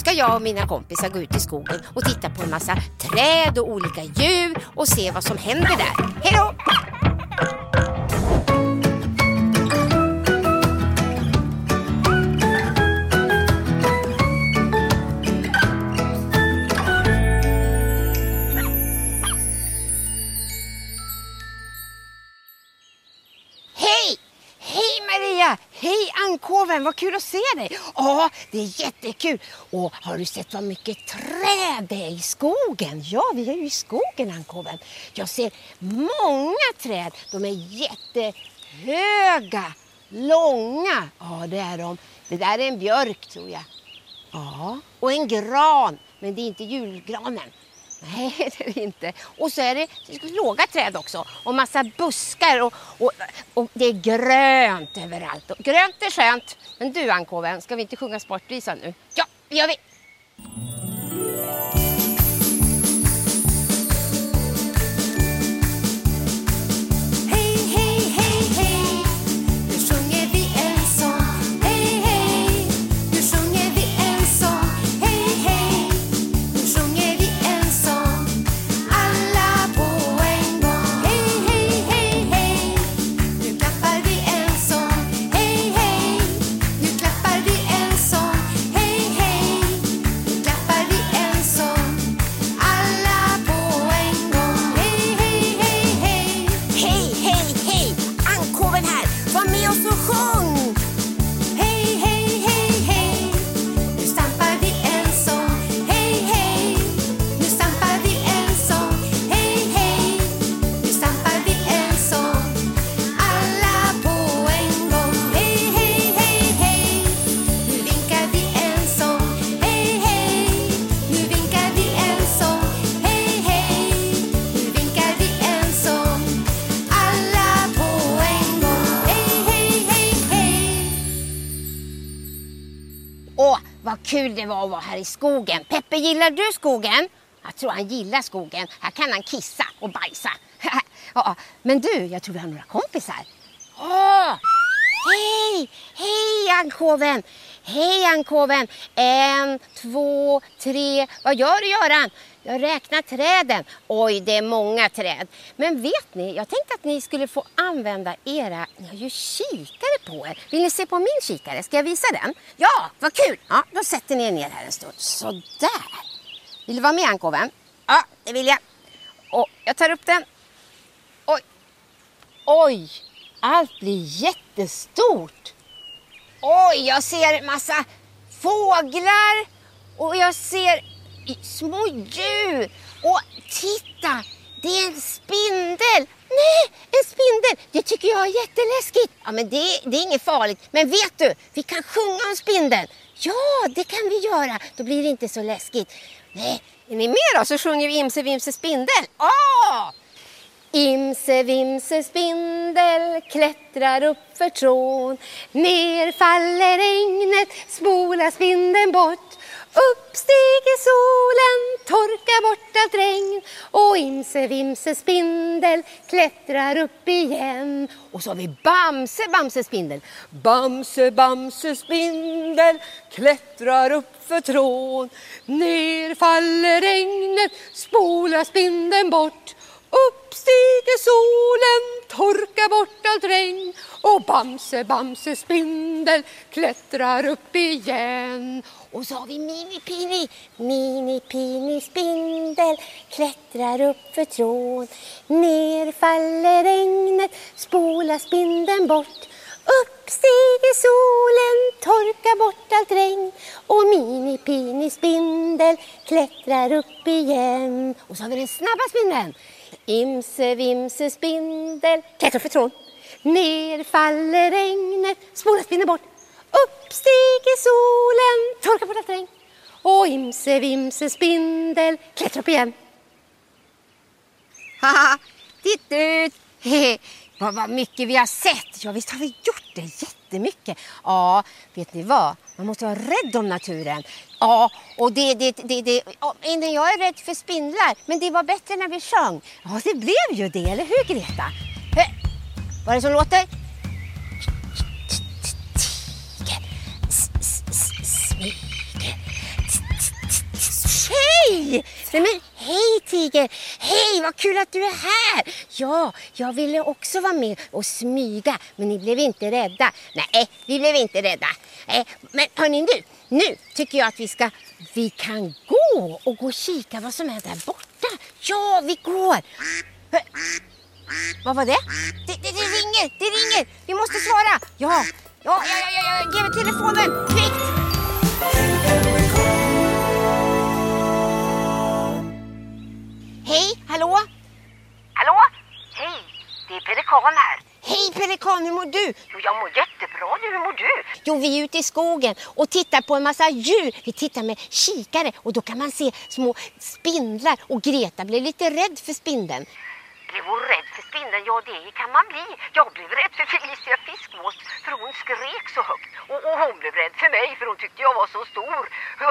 ska jag och mina kompisar gå ut i skogen och titta på en massa träd och olika djur och se vad som händer där. Hej då! Ankoven, vad kul att se dig! Ja, det är jättekul. Och har du sett vad mycket träd det är i skogen? Ja, vi är ju i skogen Ankoven. Jag ser många träd. De är jättehöga, långa. Ja, det är de. Det där är en björk tror jag. Ja, och en gran. Men det är inte julgranen. Nej, det är det inte. Och så är det låga träd också och massa buskar och, och, och det är grönt överallt. Och grönt är skönt. Men du Ankoven, ska vi inte sjunga sportvisan nu? Ja, det gör vi! Vad kul det var att vara här i skogen. Peppe, gillar du skogen? Jag tror han gillar skogen. Här kan han kissa och bajsa. ja, men du, jag tror vi har några kompisar. Åh! Hej! Hej Ankoven! Hej Ankoven! En, två, tre. Vad gör du Göran? Jag räknar träden. Oj, det är många träd. Men vet ni, jag tänkte att ni skulle få använda era... Ni har ju kikare på er. Vill ni se på min kikare? Ska jag visa den? Ja, vad kul! Ja, då sätter ni er ner här en stund. Sådär. Vill du vara med Ankoven? Ja, det vill jag. Och jag tar upp den. Oj. Oj, allt blir jättestort. Oj, jag ser massa fåglar och jag ser små djur. Och titta, det är en spindel. Nej, en spindel. Det tycker jag är jätteläskigt. Ja, men det, det är inget farligt. Men vet du, vi kan sjunga om spindeln. Ja, det kan vi göra. Då blir det inte så läskigt. Nej, är ni med då så sjunger vi Imse Vimse Spindel. Åh! Imse vimse spindel klättrar upp för trån. Ner faller regnet, spolar spindeln bort. Upp stiger solen, torkar bort allt regn. Och imse vimse spindel klättrar upp igen. Och så har vi Bamse Bamse spindel. Bamse Bamse spindel klättrar upp för trån. Ner faller regnet, spolar spindeln bort. Upp stiger solen, torkar bort allt regn och Bamse, Bamse spindel klättrar upp igen. Och så har vi Mini Pini, Mini Pini spindel klättrar upp för trån. Ner faller regnet, spolar spindeln bort. Upp stiger solen, torkar bort allt regn och Mini Pini spindel klättrar upp igen. Och så har vi den snabba spindeln. Imse vimse spindel klättrar för trån. Ner faller regnet, spolar spindeln bort. Upp stiger solen, torkar bort allt regn. Och imse vimse spindel klättrar upp igen. Haha, titt ut! Vad, vad mycket vi har sett. Ja, visst har vi gjort det jättemycket. Ja, vet ni vad? Man måste vara rädd om naturen. Ja, och det, det, det, det ja, jag är rädd för spindlar, men det var bättre när vi sjöng. Ja, det blev ju det, eller hur Greta? Hör, Vad är det som låter? Tiger. Smyger. Nej, hej Tiger! Hej, vad kul att du är här! Ja, jag ville också vara med och smyga, men ni blev inte rädda. Nej, vi blev inte rädda. Eh, men hörni nu, nu tycker jag att vi ska, vi kan gå och gå och kika vad som är där borta. Ja, vi går! Vad var det? Det, det, det ringer, det ringer! Vi måste svara! Ja, ja, ja, ja, ja, ja. ge mig telefonen, Hej, hallå? Hallå? Hej, det är Pelikan här. Hej Pelikan, hur mår du? Jo, jag mår jättebra nu. Hur mår du? Jo, vi är ute i skogen och tittar på en massa djur. Vi tittar med kikare och då kan man se små spindlar och Greta blev lite rädd för spindeln. Blev hon rädd för spindeln? Ja, det kan man bli. Jag blev rädd för Felicia Fiskmås för hon skrek så högt. Och, och hon blev rädd för mig för hon tyckte jag var så stor.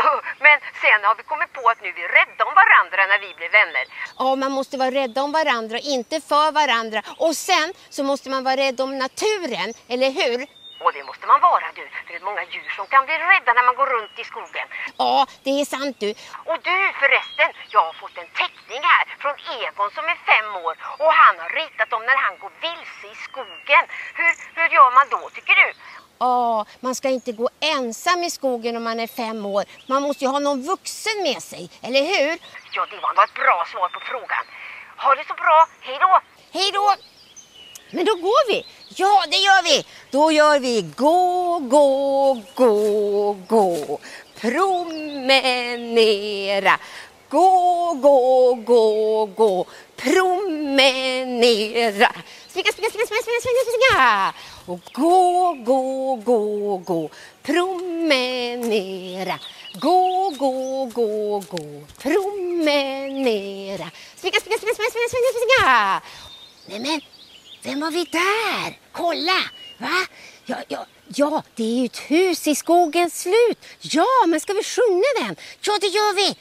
Men sen har vi kommit på att nu är vi rädda om varandra när vi blir vänner. Ja, man måste vara rädda om varandra, inte för varandra. Och sen så måste man vara rädd om naturen, eller hur? Och det måste man vara du, för det är många djur som kan bli rädda när man går runt i skogen. Ja, det är sant du. Och du förresten, jag har fått en teckning här från Egon som är fem år och han har ritat om när han går vilse i skogen. Hur, hur gör man då tycker du? Ja, man ska inte gå ensam i skogen om man är fem år. Man måste ju ha någon vuxen med sig, eller hur? Ja, det var ett bra svar på frågan. Ha det så bra, hej då! Hej då! Men då går vi. Ja, det gör vi. Då gör vi gå, gå, gå, gå. Promenera. Gå, gå, gå, gå. Promenera. Springa, springa, springa, springa, springa, springa, springa. Och gå, gå, gå, gå. Promenera. Gå, gå, gå, gå. Promenera. Springa, springa, springa, springa, springa, springa, springa. Nej men, vem har vi där? Kolla! Va? Ja, ja, ja, det är ju ett hus i skogens slut. Ja, men ska vi sjunga den? Ja, det gör vi.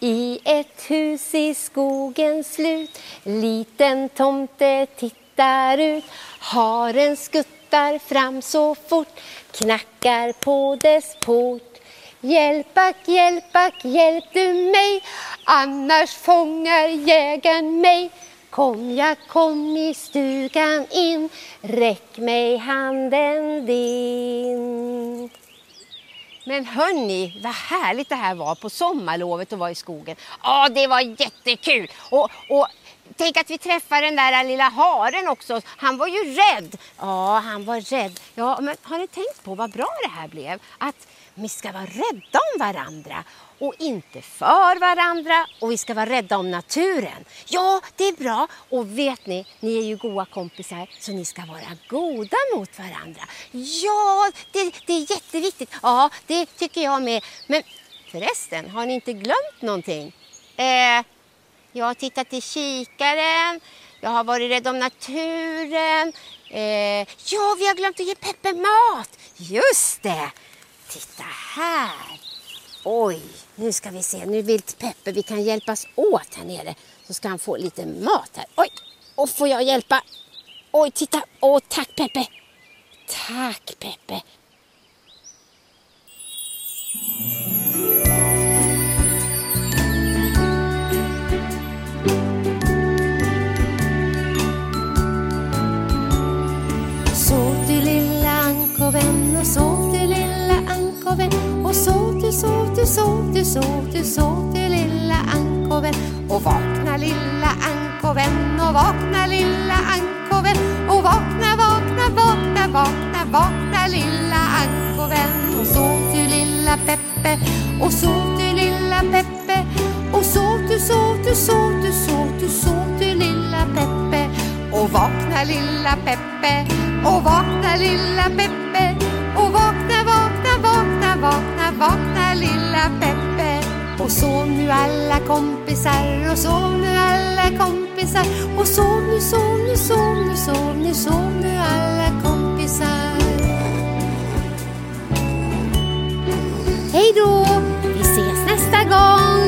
I ett hus i skogens slut Liten tomte tittar ut Haren skuttar fram så fort Knackar på dess port Hjälp ack, hjälp ack, hjälp du mig Annars fångar jägaren mig Kom jag, kom i stugan in Räck mig handen din men hörni, vad härligt det här var på sommarlovet att vara i skogen. Ja, det var jättekul! Och, och tänk att vi träffade den där lilla haren också. Han var ju rädd. Ja, han var rädd. Ja, men har ni tänkt på vad bra det här blev? Att vi ska vara rädda om varandra och inte för varandra och vi ska vara rädda om naturen. Ja, det är bra. Och vet ni, ni är ju goda kompisar så ni ska vara goda mot varandra. Ja, det, det är jätteviktigt. Ja, det tycker jag med. Men förresten, har ni inte glömt någonting? Eh, jag har tittat i kikaren. Jag har varit rädd om naturen. Eh, ja, vi har glömt att ge Peppe mat. Just det! Titta här. Oj, nu ska vi se. Nu vill Peppe, vi kan hjälpas åt här nere. Så ska han få lite mat här. Oj, och får jag hjälpa? Oj, titta. Åh, tack Peppe. Tack Peppe. Och vakna lilla ankoven. Och vakna, vakna, vakna, vakna, vakna lilla ankovän. och sov du lilla Peppe? Och sov du lilla Peppe? Och sov du, sov du, sov du, sov du, sov du lilla Peppe? Och vakna lilla Peppe. Och vakna lilla Peppe. kompisar och sov nu alla kompisar och sov nu, sov nu, sov nu, sov nu, sov nu alla kompisar. Hej då! Vi ses nästa gång!